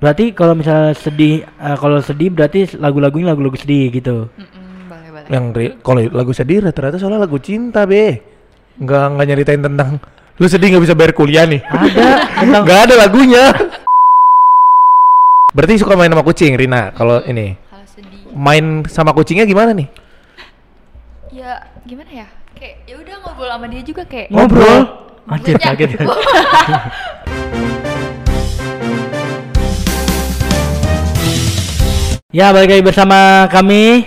Berarti kalau misalnya sedih, eh, kalau sedih berarti lagu-lagunya lagu-lagu sedih gitu. Mm-mm, boleh boleh. Yang kalau lagu sedih rata-rata soalnya lagu cinta be. Nggak nggak nyeritain tentang lu sedih nggak bisa bayar kuliah nih. Ada tentang Nggak ada lagunya. Berarti suka main sama kucing Rina kalau ini. Kalau sedih. Main sama kucingnya gimana nih? Ya gimana ya? Kayak ya udah ngobrol sama dia juga kayak. ngobrol. Anjir kaget. Ya, balik lagi bersama kami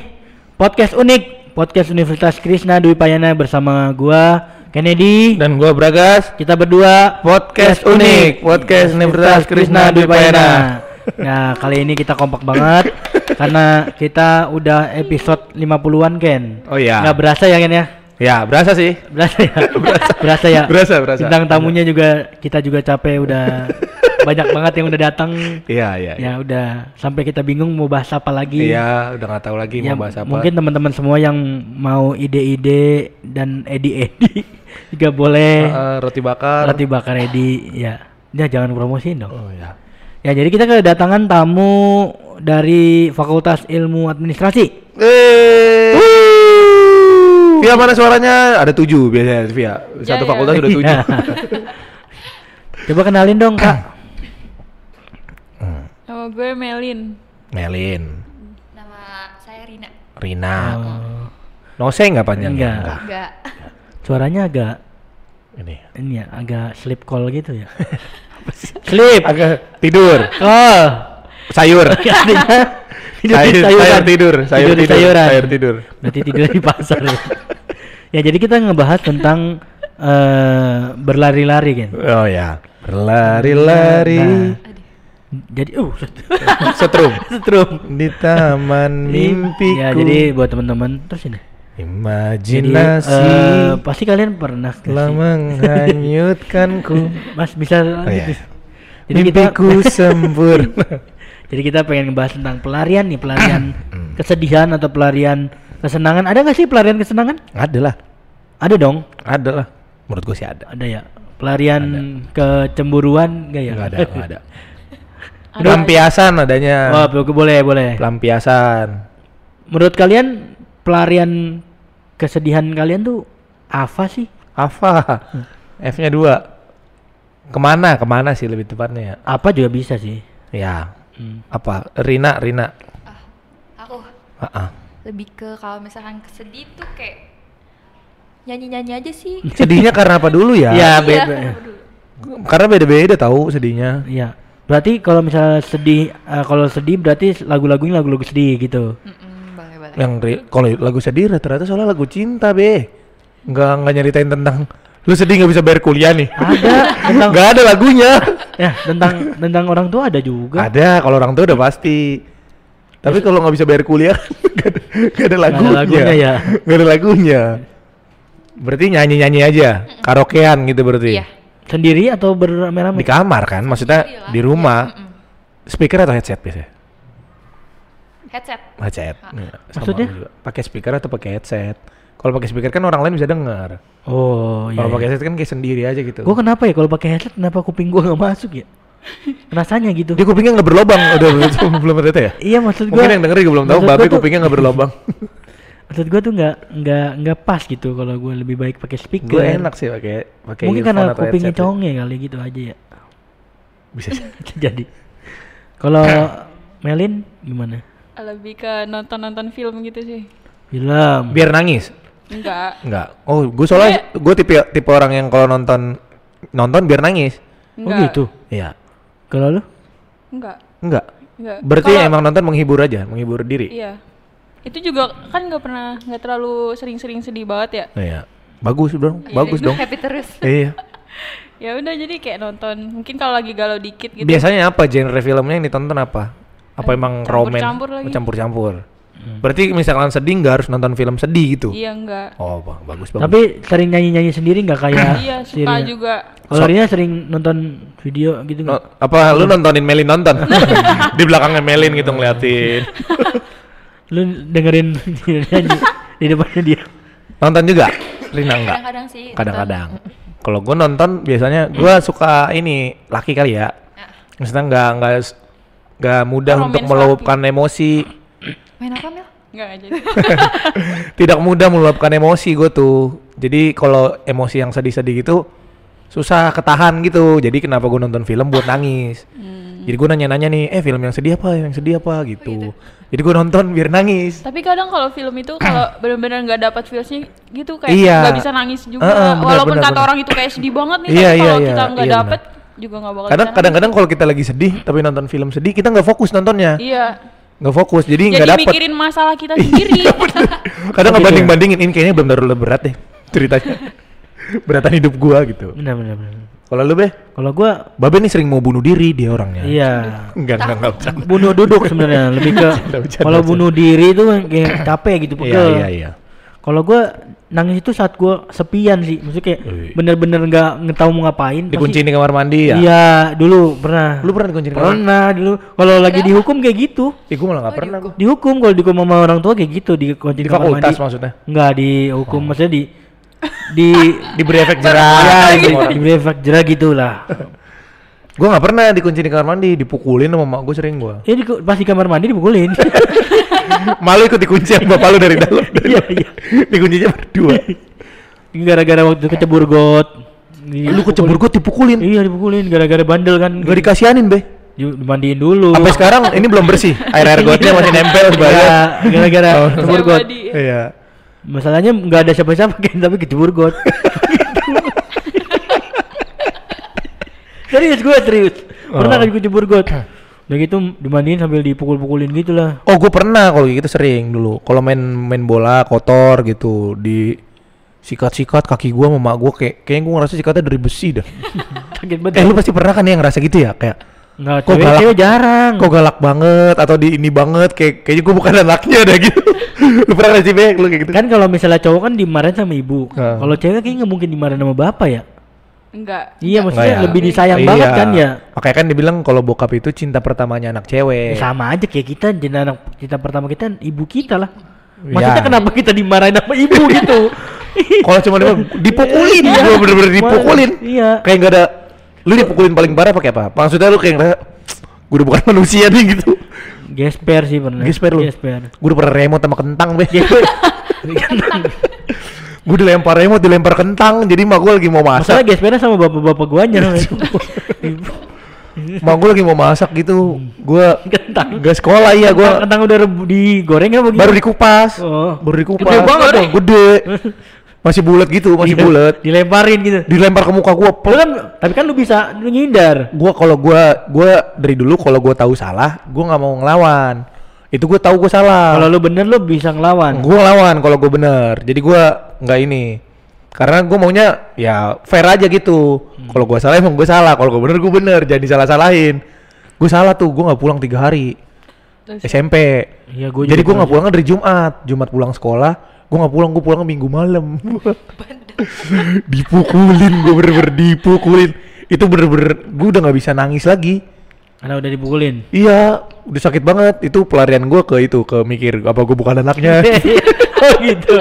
podcast unik, podcast Universitas Krishna Dwi Payana bersama gua Kennedy. Dan gua Bragas. Kita berdua Podcast unik, podcast Universitas Krishna Dwi Payana. Nah, kali ini kita kompak banget karena kita udah episode 50-an Ken. Oh iya. Nggak berasa ya Ken ya? Ya, berasa sih. Berasa ya? berasa ya? Berasa, berasa. Bintang tamunya juga kita juga capek udah banyak banget yang udah datang. Iya, iya. Ya udah sampai kita bingung mau bahas apa lagi. Iya, udah nggak tahu lagi Ya, mau bahas apa. mungkin teman-teman semua yang mau ide-ide dan edi-edi juga boleh Eh, roti bakar. roti bakar edi ya. Ya jangan promosiin dong. Oh ya. Ya jadi kita kedatangan tamu dari Fakultas Ilmu Administrasi. Eh. Via mana suaranya? Ada tujuh biasanya Via. Satu Ya, ya. fakultas udah tujuh. Iya. Coba kenalin dong kak. Nama gue Melin. Melin, Nama saya Rina. Rina. Oh, Nose nggak panjangnya? Enggak. Enggak. suaranya agak Ini. ini ya agak sleep call gitu ya. sleep. Agak tidur. Oh. Sayur. Tidur di Sayur- sayuran. sayur tidur, sayur Tidur di tidur, sayuran. sayur tidur. Berarti tidur di pasar. ya. ya jadi kita ngebahas tentang eh berlari-lari kan. Oh ya. Berlari-lari. Nah, jadi uh Setrum. setrum. Di taman mimpiku. Ya jadi buat teman-teman terus ini. Jadi Imajinasi eh, pasti kalian pernah nggak telah menghanyutkanku. Mas bisa Oh, iya. gitu. Jadi kita Mimpiku sempurna. jadi kita pengen ngebahas tentang pelarian nih, pelarian Hmm. kesedihan atau pelarian kesenangan. Ada nggak sih pelarian kesenangan? ada lah, Ada dong. ada lah. Menurut gue sih ada. Ada ya. Pelarian kecemburuan enggak ya? Enggak ada, enggak ada. Ada. Pelampiasan adanya. Oh, bo- boleh, boleh. Pelampiasan. Menurut kalian pelarian kesedihan kalian tuh apa sih? Apa? F-nya dua. Ke mana? Ke mana sih lebih tepatnya ya? Apa juga bisa sih. Ya. Hmm. Apa? Rina, Rina. Ah, aku Ah, ah. lebih ke kalau misalkan kesedih tuh kayak nyanyi-nyanyi aja sih. Sedihnya karena apa dulu ya? Iya, Iya, beda. Karena beda-beda tahu sedihnya. Iya. Berarti kalau misalnya sedih eh, kalau sedih berarti lagu-lagunya lagu-lagu sedih gitu. Mm-mm, boleh boleh. Yang kalau lagu sedih rata-rata soalnya lagu cinta be. Nggak nggak nyeritain tentang lu sedih nggak bisa bayar kuliah nih. Ada tentang Nggak ada lagunya. ya tentang tentang orang tua ada juga. Ada kalau orang tua udah pasti. Tapi kalau nggak bisa bayar kuliah nggak ada, nggak ada lagunya. lagunya ya. Nggak ada lagunya. Berarti nyanyi-nyanyi aja, karaokean gitu berarti. Iya. Sendiri atau beramai-ramai? Di kamar kan, maksudnya di rumah. Mm-mm. Speaker atau headset biasanya? Headset. Headset. Ah. Iya, sama Maksudnya? Pakai speaker atau pakai headset? Kalau pakai speaker kan orang lain bisa dengar. Oh, iya. Kalau iya. pakai headset kan kayak sendiri aja gitu. Gua kenapa ya kalau pakai headset kenapa kuping gua nggak masuk ya? Rasanya gitu. Dia kupingnya nggak berlobang, udah belum belum ada ya? Iya maksud gua. Mungkin yang denger juga belum tahu, tuh- kupingnya nggak berlobang. Maksud gua tuh nggak nggak nggak pas gitu kalau gua lebih baik pakai speaker. Gue enak sih pakai pakai Mungkin karena kupingnya ya. conge kali gitu aja ya. Bisa. Jadi. Kalau Melin gimana? Lebih ke nonton-nonton film gitu sih. Film. Biar nangis. Enggak. Enggak. Oh, gue soalnya gue tipe tipe orang yang kalau nonton nonton biar nangis. Oh Enggak. gitu. Iya. Kalau lu? Enggak. Enggak. Enggak. Berarti Kalau- emang nonton menghibur aja, menghibur diri. Iya. Itu juga kan nggak pernah nggak terlalu sering-sering sedih banget ya. Iya. Bagus dong, Iya, bagus dong. Happy terus. Iya. Ya udah jadi kayak nonton. Mungkin kalau lagi galau dikit gitu. Biasanya apa genre filmnya yang ditonton apa? Apa emang romen? campur-campur lagi. Oh, Campur-campur. Berarti misalkan sedih nggak harus nonton film sedih gitu? Iya enggak. Oh, ba- bagus bagus. Tapi sering nyanyi-nyanyi sendiri nggak kayak Iya suka Rina? juga. Kalau Rina sering nonton video gitu No- nggak? apa lu nontonin Melin nonton? di belakangnya Melin gitu ngeliatin. Lu dengerin dia nyanyi di depannya dia. nonton juga? Rina enggak? Kadang-kadang sih. Kadang-kadang. Kalau gue nonton biasanya gue suka ini laki kali ya. Ah. Maksudnya nggak nggak nggak mudah Romance untuk meluapkan emosi Main apa Mil? Enggak aja. tidak mudah meluapkan emosi gue tuh jadi kalau emosi yang sedih-sedih gitu susah ketahan gitu jadi kenapa gue nonton film buat nangis jadi gue nanya-nanya nih eh film yang sedih apa yang sedih apa gitu jadi gue nonton biar nangis Tapi kadang kalau film itu kalau benar-benar nggak dapat feelsnya gitu kayak Iya. nggak bisa nangis juga. Heeh, benar, Walaupun benar, kata benar. orang itu kayak sedih banget nih, Iya, tapi iya, kalau iya, kita nggak iya, dapet juga nggak bakal kadang kadang-kadang kalau kita lagi sedih tapi nonton film sedih kita nggak fokus nontonnya. Iya. nggak fokus jadi nggak Jadi dapet mikirin masalah kita sendiri. kadang Gitu ngebanding ya? bandingin ini kayaknya belum terlalu berat deh ceritanya beratan hidup gua gitu Benar benar benar. kalau lu be Kalau gua babe nih sering mau bunuh diri dia orangnya iya enggak enggak enggak bercanda. bunuh duduk sebenarnya lebih ke kalau bunuh diri itu kayak capek gitu iya pegel. iya iya Kalau gua nangis itu saat gua sepian sih, maksudnya kayak bener-bener nggak nggak tahu mau ngapain. dikunci di kamar mandi ya Iya, dulu pernah. lu pernah dikunci di kamar Pernah dulu. Kalau lagi dihukum kayak gitu. Ih, gua malah nggak pernah gua. Dihukum kalau dihukum sama orang tua kayak gitu dikunci di di kamar fakultas mandi. maksudnya Enggak dihukum, maksudnya di di diberi efek jerah ya, orang. diberi efek jerah gitulah. gua nggak pernah dikunci di kamar mandi dipukulin sama mak gua sering gua Ya di, pas di kamar mandi dipukulin. malu ikut dikunci sama bapak lu dari dalam Iya, iya. dikuncinya berdua Gara-gara waktu kecebur got. lu kecebur gua dipukulin Iya dipukulin gara-gara bandel kan. gak dikasihanin be Di- dimandiin dulu. sampai sekarang ini belum bersih air air gotnya masih nempel Iya, sebagai gara-gara Oh. kecebur got. Iya Masalahnya nggak ada siapa-siapa kan tapi kecebur got. serius gue serius. Pernah Oh. kan kecebur got. Udah gitu dimandiin sambil dipukul-pukulin gitu lah. Oh, gue pernah kalau gitu sering dulu. Kalau main main bola kotor gitu di sikat-sikat kaki gua sama mak gua kayak kayaknya gua ngerasa sikatnya dari besi dah. Sakit eh lu pasti pernah kan ya ngerasa gitu ya kayak Enggak, kok cewek, galak? cewek jarang. kok galak banget atau di ini banget kayak kayaknya gua bukan anaknya dah gitu. lu pernah gak sih Be? lu kayak gitu? Kan kalau misalnya cowok kan dimarahin sama ibu. Heeh. Kalau cewek kayaknya nggak mungkin dimarahin sama bapak ya. Enggak. Iya, enggak. maksudnya Nggak ya? lebih disayang Iya. banget kan ya. Makanya kan dibilang kalau bokap itu cinta pertamanya anak cewek. Ya sama aja kayak kita cinta anak cinta pertama kita ibu kita lah. Maksudnya Ya. kenapa kita dimarahin sama ibu gitu? Kalau cuma dipukulin, gua bener-bener dipukulin. Iya. Kayak nggak ada lu dipukulin paling parah pakai apa? Maksudnya lu kayak ngerasa gue udah bukan manusia nih gitu. Gesper sih pernah. Gesper lu. Gesper. Gue udah pernah remote sama kentang be. Gue dilempar remote, dilempar kentang. Jadi mak gue lagi mau Masalah masak. gespernya sama bapak-bapak guanya. mak gue lagi mau masak gitu. Gue Kentang. gak sekolah iya gue Kentang udah digoreng apa gimana? baru dikupas. Oh. Baru dikupas. Gede banget dong. Gede. Masih bulat gitu, masih bulat. Dilemparin gitu. Dilempar ke muka gue. Lu kan, tapi kan lu bisa lu ngindar. Gua kalau gua gua dari dulu kalau gua tahu salah, gua nggak mau ngelawan. Itu gua tahu gua salah. Kalau lu bener lu bisa ngelawan. Gue lawan kalau gue bener. Jadi gue nggak ini. Karena gue maunya ya fair aja gitu. Hmm. Kalau gue salah emang gue salah. Kalau gue bener gue bener. Jangan disalah salahin. Gue salah tuh. Gue nggak pulang tiga hari. Terus- SMP. Iya, gua Jadi gue nggak pulang dari Jumat. Jumat pulang sekolah. Gue nggak pulang. Gue pulang minggu malam. dipukulin. Gue bener-bener dipukulin. Itu bener-bener gue udah nggak bisa nangis lagi. Karena udah dipukulin. Iya, udah sakit banget. Itu pelarian gue ke itu, ke mikir apa gue bukan anaknya. oh gitu.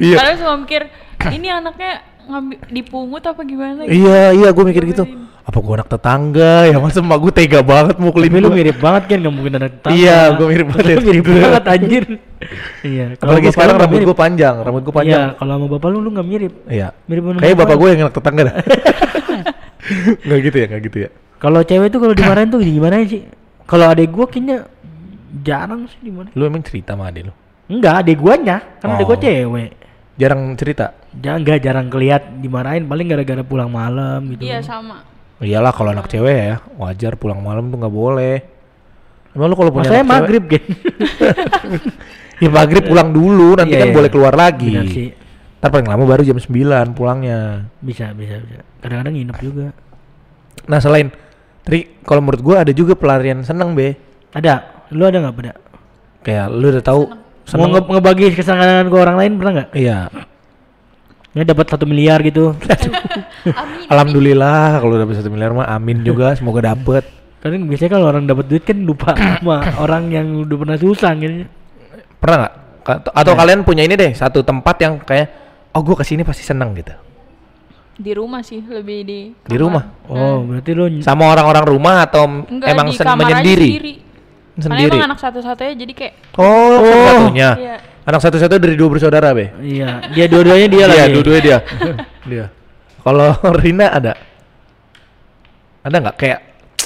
iya. Kalian semua mikir ini anaknya ngambil dipungut apa gimana? gitu? Iya iya gue mikir gitu apa gue anak tetangga ya masa emak gue tega banget mukulin Tapi lu mirip banget kan nggak mungkin anak tetangga. Iya, gua mirip banget. Mirip banget anjir. iya. Kalau apalagi bapak sekarang rambut gue panjang rambut gue panjang Iya, kalau sama bapak lu lu nggak mirip. iya Mirip kayak bapak bapak gue yang anak tetangga dah nggak gitu ya nggak gitu ya Kalau cewek tuh kalau dimarahin tuh gimana sih? Kalau adek gua kayaknya jarang sih dimarahin. lu emang cerita sama adek lu Enggak, adek guanya. Kan adek gua Oh. cewek. jarang cerita Jangan enggak jarang keliat dimarahin paling gara-gara pulang malam gitu. Iya sama. Iyalah kalau anak cewek ya wajar pulang malam tuh nggak boleh emang lu kalau punya Masalahnya anak cewek- maghrib kan. ya maghrib pulang dulu nanti Iya, kan iya. boleh keluar lagi Benar sih. ntar paling lama baru jam 9 pulangnya Bisa, bisa, bisa. Kadang-kadang nginep juga. nah selain Tri, kalau menurut gua ada juga pelarian seneng be Ada. Lu ada nggak pada? kayak lu udah tahu Mau seneng nge ngebagi kesenangan ke orang lain pernah nggak? iya Ya dapat satu miliar gitu. Amin. Alhamdulillah kalau dapat satu miliar mah amin juga semoga dapet Kadang biasanya kalau orang dapat duit kan lupa sama orang yang udah pernah susah gitu. pernah nggak atau kalian punya ini deh satu tempat yang kayak oh gua ke sini pasti seneng gitu Di rumah sih lebih di Di kamar. rumah? Oh, berarti lu ny- Sama orang-orang rumah atau Enggak emang di sen- menyendiri? sendiri. Karena emang anak satu-satunya jadi kayak Oh, satu-satunya. Iya. Anak satu-satu dari dua bersaudara, Be. Iya, dia dua-duanya dia Iya, lagi. dua-duanya dia. dia. Kalau Rina ada? Ada nggak kayak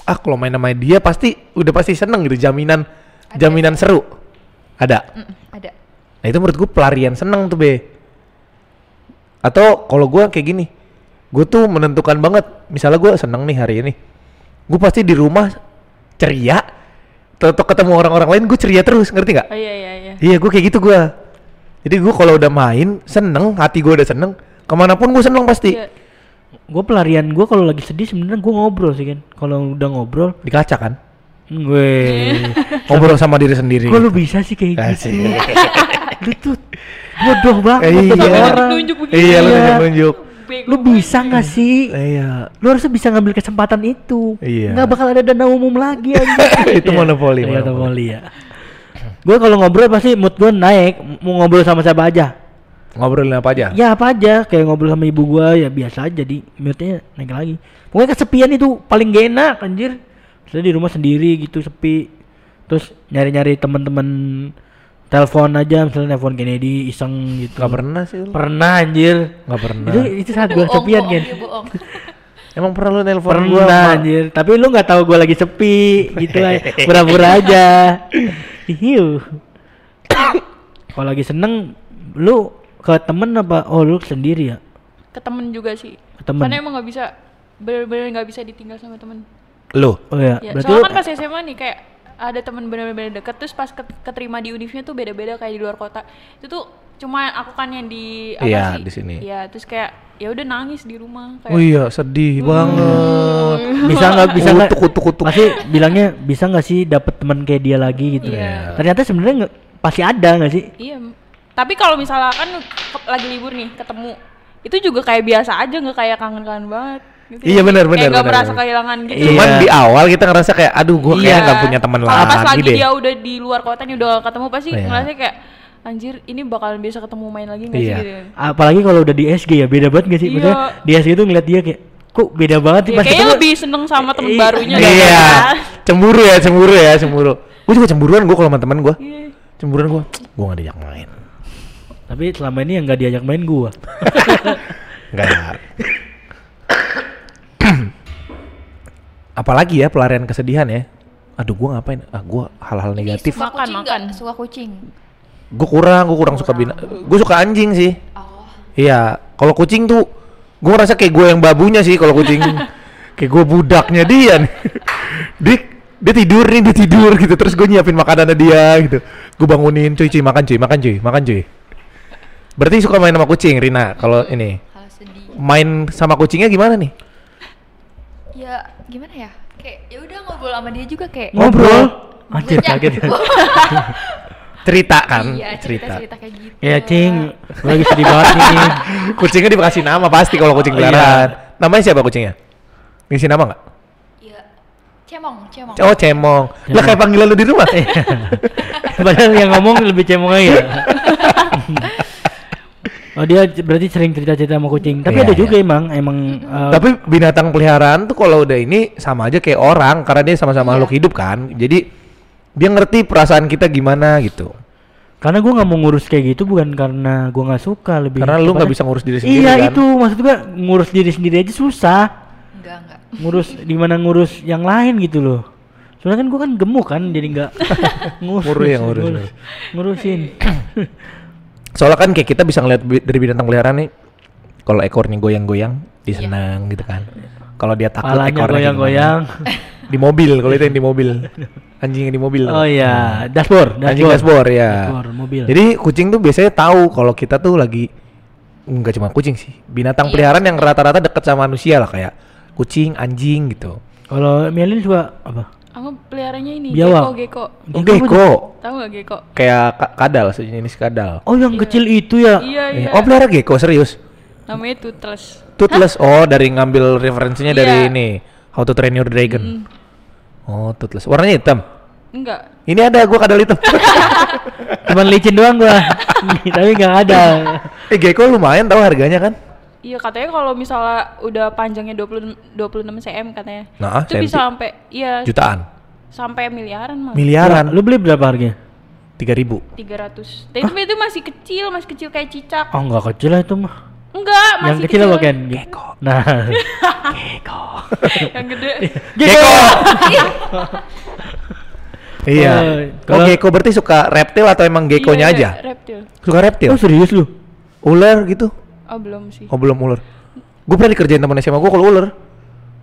ah kalau main sama dia pasti udah pasti seneng gitu jaminan jaminan seru. Ada. Mm, ada. Nah itu menurut gue pelarian seneng tuh be. Atau kalau gue kayak gini, gue tuh menentukan banget. Misalnya gue seneng nih hari ini, gue pasti di rumah ceria. Tetap ketemu orang-orang lain gue ceria terus, ngerti nggak? Oh iya iya iya. Iya gue kayak gitu gue. Jadi gue kalau udah main seneng, hati gue udah seneng, ke mana pun gue seneng pasti. Iya. Gue pelarian gue kalau lagi sedih sebenarnya gue ngobrol sih kan. Kalau udah ngobrol, Di kaca kan? gue Ngobrol sama diri sendiri. Kok lu bisa sih kayak gitu? lu tuh bodoh banget Eh, iya. orang. Nunjuk begini. Iya lu Iya. Lu bisa nggak sih? Iya. Lu harusnya bisa ngambil kesempatan itu. Iya. Nggak bakal ada dana umum lagi aja. Itu monopoli, Iya, monopoli. ya. gue kalau ngobrol pasti mood gue naik. Mau ngobrol sama siapa aja. Ngobrolin apa aja? Ya apa aja. Kayak ngobrol sama ibu gue ya biasa aja. Jadi moodnya naik lagi. Pokoknya kesepian itu paling gak enak anjir. Saya di rumah sendiri gitu sepi. Terus nyari-nyari teman-teman telepon aja misalnya telepon Kennedy iseng gitu. Gak pernah sih lu. Pernah anjir. Gak pernah. Itu itu saat gue kesepian bohong, kan. Emang pernah lu nelpon Pernah gua? Ma? anjir. Tapi lu nggak tahu gue lagi sepi gitu lah. Pura-pura aja. Hiu. Kalau lagi seneng lu ke temen apa? Oh lu sendiri ya? Ke temen juga sih. Ke temen. Karena emang nggak bisa bener-bener nggak bisa ditinggal sama temen. Lu? Oh ya. Ya, Berarti soalnya lu kan pas SMA nih kayak ada temen bener-bener deket terus pas ket- keterima di univnya tuh beda-beda kayak di luar kota. Itu tuh cuma aku kan yang di apa Iya, sih? di sini. Iya, terus kayak ya udah nangis di rumah kayak Oh iya sedih banget. bisa nggak bisa nggak Kutuk, kutuk, kutuk. pasti bilangnya bisa nggak sih dapet teman kayak dia lagi gitu Iya. ternyata sebenarnya nggak pasti ada nggak sih Iya. Tapi kalau misalnya kan lagi libur nih ketemu itu juga kayak biasa aja nggak kayak kangen-kangen banget. Gitu Iya, benar, Kayak benar, nggak benar, merasa kehilangan gitu. Iya. Cuman di awal kita ngerasa kayak aduh gua kayak Iya. nggak punya teman Kalau pas lagi lagi deh. dia udah di luar kota nih udah gak ketemu pasti Iya. ngerasa kayak anjir ini bakalan bisa ketemu main lagi nggak Iya. sih gitu. apalagi kalau udah di SG ya beda banget nggak sih Iya. maksudnya di SG itu ngeliat dia kayak kok beda banget sih Ya, pas kayaknya lebih seneng sama temen Iya. barunya Iya. daripada- Cemburu ya, cemburu ya, cemburu. Gue juga cemburuan gue kalau sama teman gue. Iya. Cemburuan gue. Gue gak diajak main. tapi selama ini yang nggak diajak main gua Enggak. Apalagi ya pelarian kesedihan ya. Aduh gue ngapain? Ah gue hal-hal Ini negatif. Suka Makan, kucing makan. Suka kucing. Gue kurang, gue kurang suka bina. Gue suka anjing sih. Oh. Iya, kalau kucing tuh gue ngerasa kayak gue yang babunya sih kalau kucing. kayak gue budaknya dia nih. dia, dia tidur nih, dia tidur gitu. Terus gue nyiapin makanannya dia gitu. Gue bangunin, cuy cuy makan cuy, makan cuy, makan cuy. Berarti suka main sama kucing, Rina. Kalau ini main sama kucingnya gimana nih? Ya gimana ya? Kayak ya udah ngobrol sama dia juga kayak. ngobrol anjir Banyak. kaget Cerita kan? Iya cerita cerita kayak gitu. ya cing gua lagi sedih banget nih Kucingnya dikasih nama pasti kalau kucing Oh, iya. peliharaan. Namanya siapa kucingnya? Ngisi nama nggak? Iya. Cemong, cemong. Oh cemong. Lah kayak panggilan lu di rumah? padahal yang ngomong lebih cemong aja Oh dia berarti sering cerita-cerita sama kucing. Tapi Iya, ada iya. juga emang emang uh, Tapi binatang peliharaan tuh kalau udah ini sama aja kayak orang karena dia sama-sama Iya. makhluk hidup kan. Jadi dia ngerti perasaan kita gimana gitu. karena gua nggak mau ngurus kayak gitu bukan karena gua nggak suka lebih. Karena lu nggak bisa ngurus diri sendiri Iya kan. itu maksud gua ngurus diri sendiri aja susah. Enggak, enggak. Ngurus di mana ngurus yang lain gitu loh. Soalnya kan gua kan gemuk kan jadi nggak ngurus, Ngurus ya, ngurus. ngurusin. Soalnya kan kayak kita bisa ngeliat dari binatang peliharaan nih kalau ekornya goyang-goyang dia senang gitu kan. Kalau dia takut Palanya ekornya goyang-goyang. di mobil kalau itu yang di mobil. Anjing yang di mobil. Oh iya, dashboard, Anjing dashboard ya. Dashboard mobil. Jadi kucing tuh biasanya tahu kalau kita tuh lagi nggak cuma kucing sih, binatang Iya. peliharaan yang rata-rata deket sama manusia lah kayak kucing, anjing gitu. Kalau Melin suka apa? Aku peliharanya ini Biawak. gecko, gecko. Oh, Gecko gecko. Tahu gak gecko? Kayak ka- kadal, sejenis kadal. Oh yang Iya. kecil itu ya? Iya, iya. Oh pelihara gecko serius? Namanya toothless. Toothless. Oh dari ngambil referensinya dari Iya. ini How to Train Your Dragon. Oh toothless. Warnanya hitam. Enggak. Ini ada gua kadal hitam. Cuman licin doang gua. Tapi nggak ada. eh gecko lumayan tahu harganya kan? Iya katanya kalau misalnya udah panjangnya 20 26 cm katanya. Nah, itu senti. bisa sampai iya Jutaan. sampai miliaran mah. Miliaran. Lu beli berapa harganya? 3000. 300. Tapi itu masih kecil, masih kecil kayak cicak. Oh enggak kecil lah itu mah. Enggak, masih Yang kecil apa Ken? Gecko. Nah. Yang gede. Gecko. iya. Oh, Kalau kalau- gecko berarti suka reptil atau emang geckonya Iya, aja? Reptil. Suka reptil? Oh serius lu? Ular gitu? Oh, belum sih. Oh belum ular. Gue pernah dikerjain temen SMA gue kalau ular.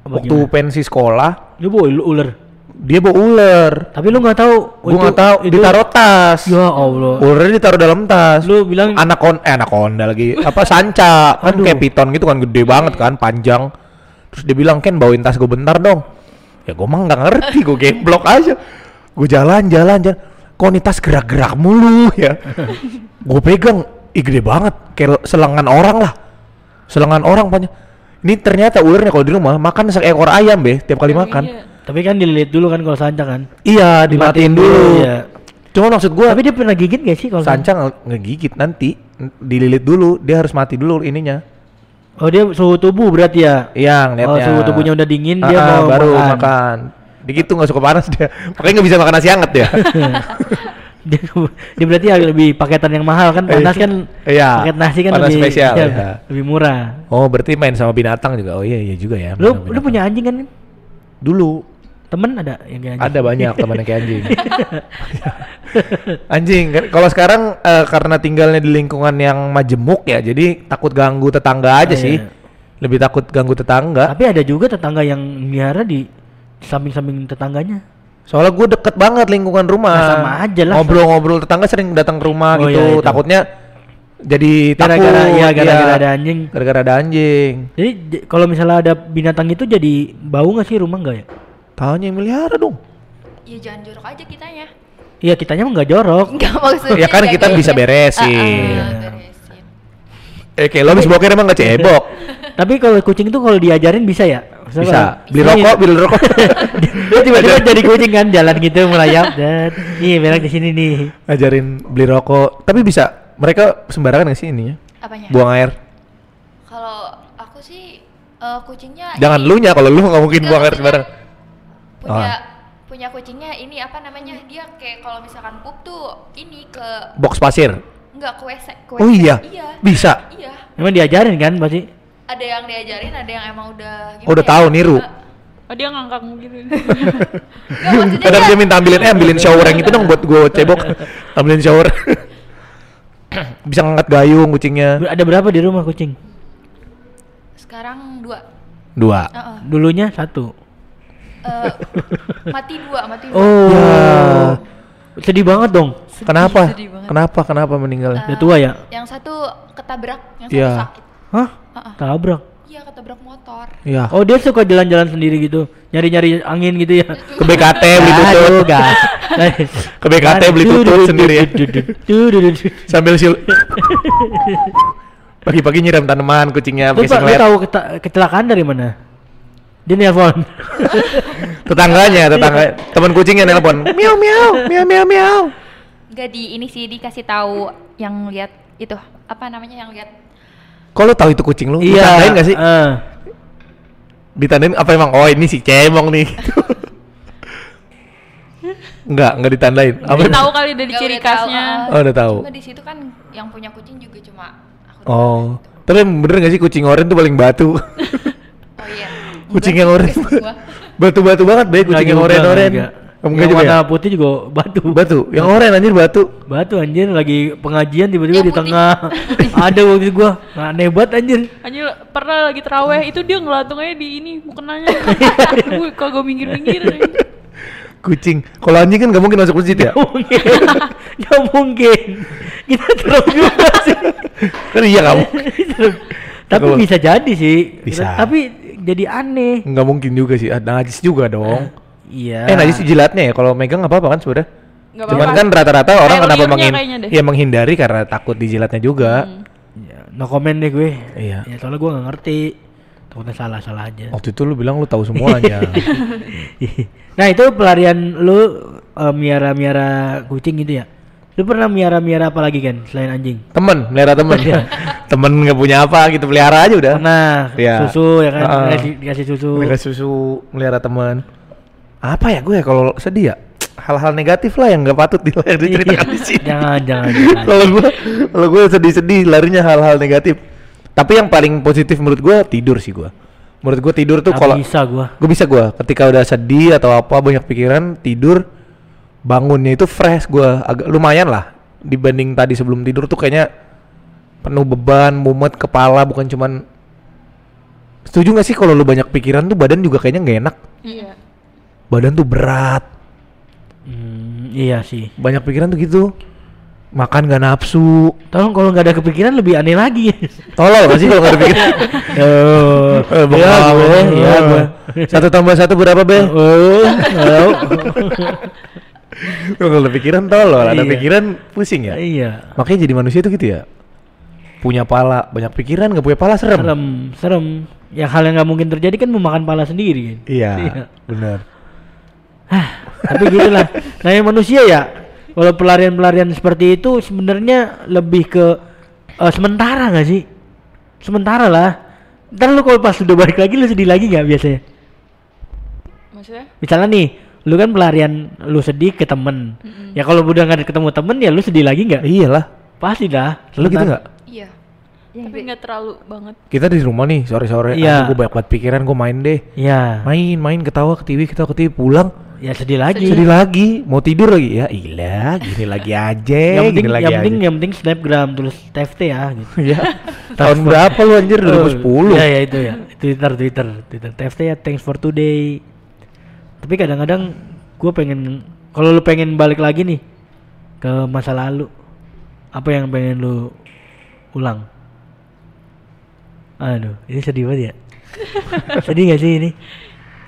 Waktu gimana? pensi sekolah, Lu bawa ular. dia bawa ular. Tapi lu nggak tahu. Gue nggak tahu. itu- Ditaruh tas. Ya Allah. Ularnya ditaruh dalam tas. Lu bilang Anakon eh anaconda lagi. Apa sanca? Kan Aduh. kayak piton gitu kan gede banget kan, panjang. Terus dia bilang, "Ken, bawain tas gue bentar dong." Ya gue mah nggak ngerti, gue geblok aja. Gue jalan, jalan, jalan. Kok nih tas gerak-gerak mulu ya? gue pegang, ih gede banget, kayak selengan orang lah. Selengan orang panjang. Ini ternyata ularnya kalau di rumah makan seekor ayam be, tiap kali makan. Iya. tapi kan dililit dulu kan kalau sanca kan. Iya, dimatiin dulu. Iya. Cuma maksud gue, Tapi dia pernah gigit gak sih kalau sanca nge- ngegigit nanti, dililit dulu, dia harus mati dulu ininya. Oh dia suhu tubuh berarti ya. Iya, ngeliatnya. Oh suhu tubuhnya udah dingin Ah, dia ah, mau baru makan. makan. Begitu nggak suka panas dia. Makanya nggak bisa makan nasi hangat dia. dia, dia berarti agak lebih paketan yang mahal kan panas kan Iya, paket nasi kan panas lebih spesial, iya, iya. lebih murah oh, berarti main sama binatang juga. Oh iya iya juga ya. lu lu punya anjing kan dulu temen ada yang kayak anjing ada banyak teman yang kayak anjing. anjing kan kalau sekarang eh, karena tinggalnya di lingkungan yang majemuk ya, jadi takut ganggu tetangga aja Ah, sih. iya. Lebih takut ganggu tetangga. tapi ada juga tetangga yang miara di samping-samping tetangganya Soalnya gue deket banget lingkungan rumah. Nah, sama aja lah. Ngobrol-ngobrol tetangga sering datang ke rumah Oh, gitu. iya, itu. Takutnya jadi takut. gara-gara ya gara-gara iya. ada anjing Gara-gara ada anjing. jadi kalau misalnya ada binatang itu jadi bau nggak sih rumah nggak ya Tanya yang melihara dong. Ya jangan jorok aja kitanya. iya kitanya mah nggak jorok Enggak maksudnya. Ya kan kita bisa beresin. Ah, ah, Iya. beresin. Eh kayak lo habis boker emang gak cebok. tapi kalau kucing itu kalau diajarin bisa ya Maksudnya Bisa. Beli rokok, beli rokok. Dia tiba-tiba jadi kucing kan jalan gitu melayap dan nih berak di sini nih. Ajarin beli rokok. Tapi bisa. Mereka sembarangan gak sih ininya? Apanya? Buang air. Kalau aku sih eh, kucingnya Jangan ini lu nya kalau lu nggak mungkin Enggak, buang air maksudnya sembarang. punya Ah. punya kucingnya ini apa namanya? Dia kayak kalau misalkan pup tuh ini ke Box pasir. enggak ke WC, ke Oh iya. Iya. Bisa. Iya. Emang diajarin kan pasti. Ada yang diajarin, ada yang emang udah Oh, udah tahu, niru. Oh, dia ngangkang gitu. maksudnya Kadang dia- dia minta ambilin eh ambilin shower yang itu dong buat gue cebok. ambilin shower. Bisa ngangkat gayung kucingnya. Ada berapa di rumah kucing? sekarang dua. Dua. Heeh. Dulunya satu. Eh, mati dua, mati dua. Oh. Ya. Sedih banget dong. Kenapa? sedih banget. Kenapa? Kenapa meninggalnya? Udah tua ya? Yang satu ketabrak, yang satu Iya. sakit. Hah? Heeh. Tabrak. Iya, ketabrak motor. Iya. Oh dia suka jalan-jalan sendiri gitu, nyari-nyari angin gitu ya. Ke BKT beli tutut. Ke BKT beli tutut sendiri ya. Sambil sil. Pagi-pagi nyiram tanaman kucingnya pakai singlet. tahu keta- kecelakaan dari mana? Dia nelpon. Tetangganya, tetangga teman kucingnya nelpon. Miau miau, miau miau miau. Enggak di ini sih dikasih tahu yang lihat itu apa namanya yang lihat Kok lu tahu itu kucing lu? Iya. Ditandain gak sih? eh. Ditandain apa emang? Oh ini si cemong nih. enggak, enggak ditandain. Apa? Tahu kali dari ciri tahu, khasnya. ah. Oh, udah tahu. Cuma di situ kan yang punya kucing juga cuma aku. Oh. Tapi bener gak sih kucing oren tuh paling batu? Oh iya. kucing yang oren. Batu-batu banget deh kucing yang oren-oren. Nggak. Kamu Yang juga warna ya? putih juga batu. Batu, yang oren anjir batu. Batu anjir lagi pengajian tiba-tiba Yang di putih. tengah. Ada waktu itu gua nggak aneh banget anjir. Anjir pernah lagi teraweh itu dia ngelantung aja di ini mukenanya. Gue kagak minggir-minggir. Kucing. Kalau anjing kan gak mungkin masuk masjid ya? mungkin. Gak mungkin. Kita terus juga sih. kan iya kamu. Tapi Kalau- bisa jadi sih. Bisa. Tapi jadi aneh. Nggak mungkin juga sih. Ada najis juga dong. Iya. Eh najis jilatnya ya. Kalau megang nggak apa-apa kan sebenarnya. Cuman kan rata-rata orang Kayak kenapa menghin ya menghindari karena takut dijilatnya juga. Ya, no comment deh gue. Iya. Ya soalnya gue nggak ngerti. Takutnya salah-salah aja. Waktu itu lu bilang lu tahu semuanya. nah itu pelarian lu eh, miara-miara kucing gitu ya? Lu pernah miara-miara apa lagi kan selain anjing? temen, melihara temen. Iya. temen nggak punya apa gitu pelihara aja udah Pernah Iya. susu ya kan, Heeh. dikasih, dikasih susu. Dikasih susu melihara teman apa ya gue ya kalau sedih ya? Hal-hal negatif lah yang nggak patut di- diceritakan di sini. Jangan, jangan, jangan. kalau gue kalau gue sedih-sedih larinya hal-hal negatif. Tapi yang paling positif menurut gue tidur sih gue. Menurut gue tidur tuh kalau bisa gua. gue bisa gue ketika udah sedih atau apa banyak pikiran tidur bangunnya itu fresh gue agak lumayan lah. Dibanding tadi sebelum tidur tuh kayaknya penuh beban mumet kepala bukan cuman setuju gak sih kalau lu banyak pikiran tuh badan juga kayaknya nggak enak? Iya. Badan tuh berat Hmm, iya sih. banyak pikiran tuh gitu makan gak nafsu Tolong kalau nggak ada kepikiran lebih aneh lagi. tolol gak sih kalau ada pikiran oh, Eh, iya gue, eh. iya gue. satu tambah satu berapa be Oh, oh. kalau ada pikiran tolol ada Iya. pikiran pusing ya iya. makanya jadi manusia tuh gitu ya punya pala banyak pikiran nggak punya pala serem Serem, serem. Ya hal yang nggak mungkin terjadi kan memakan pala sendiri kan. iya benar Tapi gitulah. Namanya manusia ya. Kalau pelarian-pelarian seperti itu sebenarnya lebih ke eh, sementara nggak sih? Sementara lah. Ntar lu kalau pas udah balik lagi lu sedih lagi nggak biasanya? Maksudnya? Misalnya nih, lu kan pelarian lu sedih ke temen. Ya kalau udah nggak ketemu temen ya lu sedih lagi nggak? iyalah Pasti dah. lu gitu nggak Iya. Tapi nggak terlalu banget. kita di rumah nih sore-sore Iya. gue banyak banget pikiran gue main deh Iya. main main ketawa ke TV ketawa ke TV pulang Ya sedih lagi. sedih lagi mau tidur lagi ya ilah gini lagi aja yang penting gini lagi yang penting aja. yang penting snapgram tulis TFT ya gitu. ya tahun berapa lu anjir 2010 Ya ya itu ya. Twitter Twitter Twitter TFT ya thanks for today. Tapi kadang-kadang gue pengen kalau lu pengen balik lagi nih ke masa lalu apa yang pengen lu ulang? Aduh, ini sedih banget ya. sedih gak sih ini?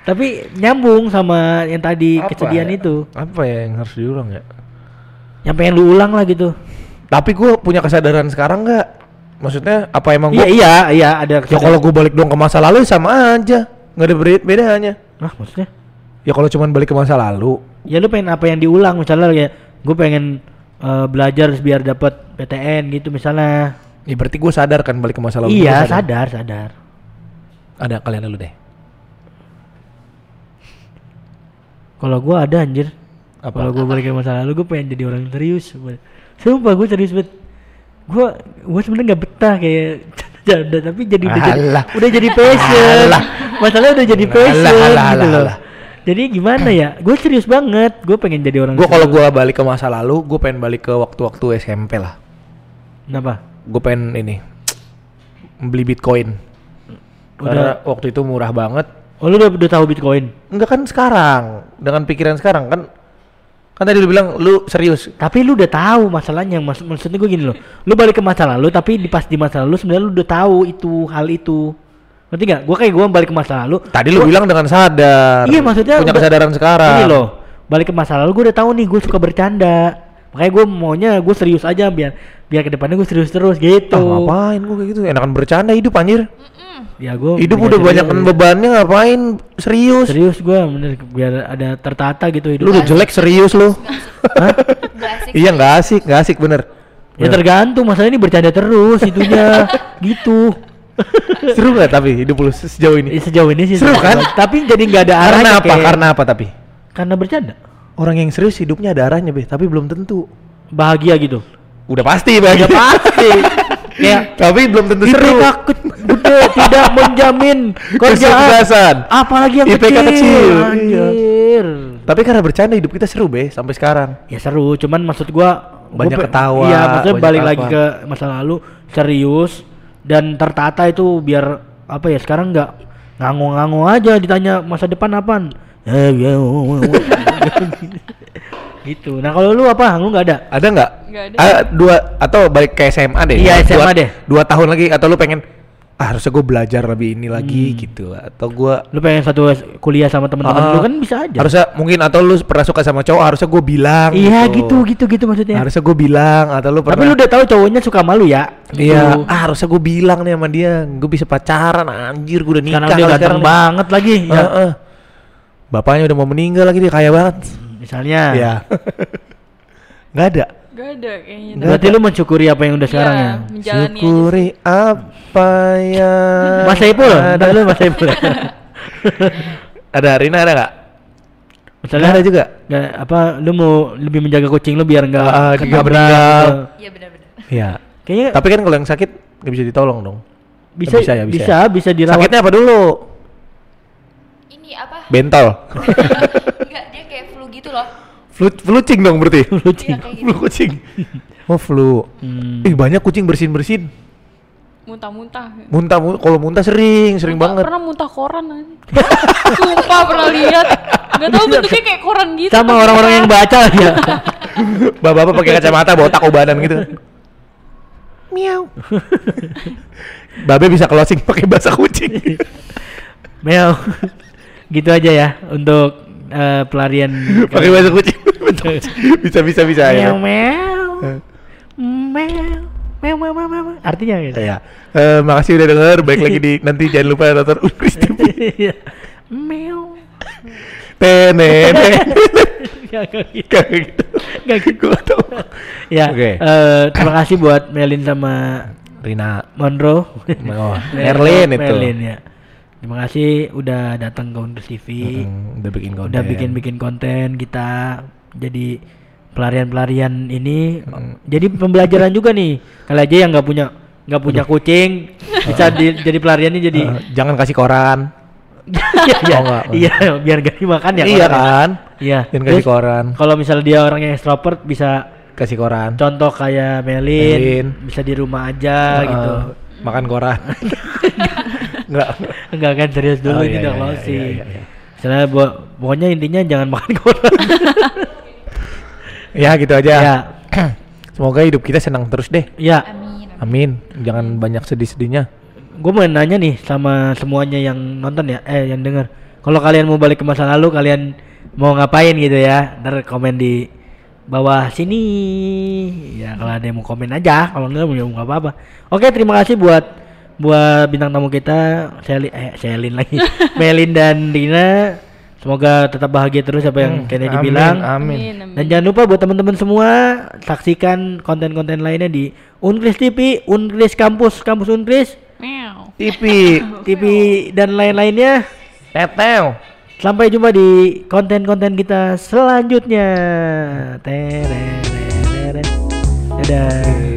Tapi nyambung sama yang tadi Apa kesedihan ya? itu. apa ya yang harus diulang ya Yang pengen lu ulang lah gitu. tapi gue punya kesadaran sekarang nggak maksudnya apa emang Iya gue iya iya ada ya kalau gue balik dong ke masa lalu ya sama aja nggak ada beda bedanya Nah, maksudnya ya kalau cuman balik ke masa lalu ya lu pengen apa yang diulang misalnya ya gue pengen eh, belajar biar dapat PTN gitu misalnya ya berarti gue sadar kan balik ke masa lalu iya Gua sadar. sadar ada kalian dulu deh. Kalau gue ada anjir. Apa? kalau gue balik ke masa lalu gue pengen jadi orang serius sumpah gue serius banget. Gue gue sebenarnya nggak betah kayak janda tapi jadi udah jadi, udah jadi passion. Alah. masalahnya udah jadi Alah, passion alah, gitu loh. alah. jadi gimana ya? Gue serius banget. Gue pengen jadi orang gue kalau gue balik ke masa lalu gue pengen balik ke waktu-waktu SMP lah. Kenapa gue pengen ini beli bitcoin karena waktu itu murah banget oh lu udah, udah tahu bitcoin enggak kan sekarang dengan pikiran sekarang kan kan tadi lu bilang lu serius Tapi lu udah tahu masalahnya, Mas, maksudnya gue gini loh. Lu balik ke masa lalu tapi di pas di masa lalu sebenarnya lu udah tahu itu hal itu. Ngerti gak? Gue kayak gue balik ke masa lalu. tadi lu gua- bilang dengan sadar Iya maksudnya punya udah- kesadaran sekarang Ini loh, balik ke masa lalu gue udah tahu nih gue suka bercanda. Makanya gue maunya gue serius aja biar biar ke depannya gue serius terus gitu. Ah, ngapain gue kayak gitu? Enakan bercanda hidup anjir. Ya gue hidup udah banyak bebannya ngapain? Serius. Serius gue bener biar ada tertata gitu hidup. lu udah jelek serius lu. Hah? Nggak asik iya nggak asik nggak asik bener. Ya tergantung masalah ini bercanda terus itunya gitu. seru gak tapi hidup lu se- sejauh ini? Sejauh ini sih Seru kan? Tapi jadi nggak ada arahnya karena apa? Kayak- karena apa tapi? Karena bercanda. Orang yang serius hidupnya ada arahnya be tapi belum tentu Bahagia gitu. udah pasti bahagia Udah pasti. Kayak tapi belum tentu seru IPK ke- gede tidak menjamin kerjaan. Kesuksesan. Apalagi yang IPK kecil. kecil, iya. Anjir. tapi karena bercanda hidup kita seru be sampai sekarang Ya seru, cuman maksud gua Banyak ketawa, Iya, maksudnya banyak balik apa. lagi ke masa lalu serius dan tertata itu biar apa ya sekarang nggak ngangu-ngangu aja ditanya masa depan apaan. Gitu. Nah kalau lu apa? Lu nggak ada? ada nggak Nggak ada. Ah, dua atau balik ke SMA deh Iya, Dua- SMA deh. dua tahun lagi atau lu pengen ah, harusnya gue belajar lebih ini lagi Hmm. gitu atau gua Lu pengen satu kuliah sama teman-teman Ah, lu kan bisa aja. harusnya mungkin atau lu pernah suka sama cowok harusnya gue bilang Iya gitu gitu gitu maksudnya. harusnya gue bilang atau lu pernah Tapi lu udah tahu cowoknya suka malu ya? iya Gitu. ah, harusnya gue bilang nih sama dia gue bisa pacaran anjir gue udah nikah Karena dia ganteng sekarang banget lagi. Ya. Heeh. Bapaknya udah mau meninggal lagi dia kaya banget Misalnya. Iya. nggak ada Gak ada kayaknya. Berarti lu mensyukuri apa yang udah sekarang Iya, ya? menjalani aja. Syukuri apa yang Mas Saipul, ada. ada lu Mas Saipul. Ada Rina ada nggak? Misalnya ada juga. nggak apa lu mau lebih menjaga kucing lu biar nggak Ah, ketabrak ditabrak. gitu. Iya benar-benar. Iya. Kayaknya Tapi kan kalau yang sakit nggak bisa ditolong dong. bisa bisa ya, bisa bisa bisa dirawat. Sakitnya apa dulu? Bentol. Enggak, dia kayak flu gitu loh. flu flu cing dong berarti. Iya kayak flu gitu. kucing. Oh flu. Hmm. Ih banyak kucing bersin bersin. Muntah-muntah. Muntah, mu- kalau muntah sering, sering Muntah- banget. Pernah muntah koran aja. Sumpah pernah lihat. Gak tau bentuknya kayak koran gitu. Sama orang-orang yang baca ya. Bapak-bapak pakai kacamata botak ubanan gitu. Miau. Babe bisa closing pakai bahasa kucing. Mel. Gitu aja ya untuk eh, pelarian pakai bahasa kucing. bisa bisa bisa ya. Meow meow. Meow. Meow meow meow meow. Artinya gitu. Ya. Eh, makasih udah denger. Baik lagi di nanti jangan lupa nonton Unkris TV. Iya. Meow. Tenene. Gak gitu. Gitu. Gak gitu. Gua tau. Ya, Oke. eh, terima kasih buat Melin sama Rina. Monro. Oh, Merlin itu. Merlin ya. Terima kasih udah datang ke Undus TV. Mm, udah bikin konten. Udah bikin-bikin konten kita. Jadi pelarian-pelarian ini Mm. jadi pembelajaran juga nih. Kali aja yang nggak punya nggak punya kucing bisa di- jadi pelariannya jadi Eh, jangan kasih koran. iya iya, Oh, enggak. iya biar gak dimakan ya iya korannya. kan? Iya. Jangan kasih koran. Kalau misalnya dia orang yang extrovert bisa Kasih koran. contoh kayak Melin, Melin. bisa di rumah aja Eh, gitu. Makan koran. Enggak. Enggak kan serius dulu Oh, ini iya, udah iya, closing. iya, iya, iya. Misalnya bo- pokoknya intinya jangan makan koran. Ya gitu aja. ya, Semoga hidup kita senang terus deh. ya. Amin. Amin. Jangan banyak sedih-sedihnya. Gue mau nanya nih sama semuanya yang nonton ya, eh yang denger. Kalau kalian mau balik ke masa lalu, kalian mau ngapain gitu ya? Ntar komen di bawah sini. Ya kalau ada yang mau komen aja, kalau enggak ya nggak apa-apa. Oke, terima kasih buat buat bintang tamu kita, Selin eh Selin lagi, Melin dan Dina. Semoga tetap bahagia terus apa yang Hmm, Kennedy amin, bilang. Amin. Dan jangan lupa buat teman-teman semua saksikan konten-konten lainnya di Unkris TV, Unkris Kampus, Kampus Unkris. TV. TV dan lain-lainnya. Teteo. Sampai jumpa di konten-konten kita selanjutnya. Tererere. Dadah.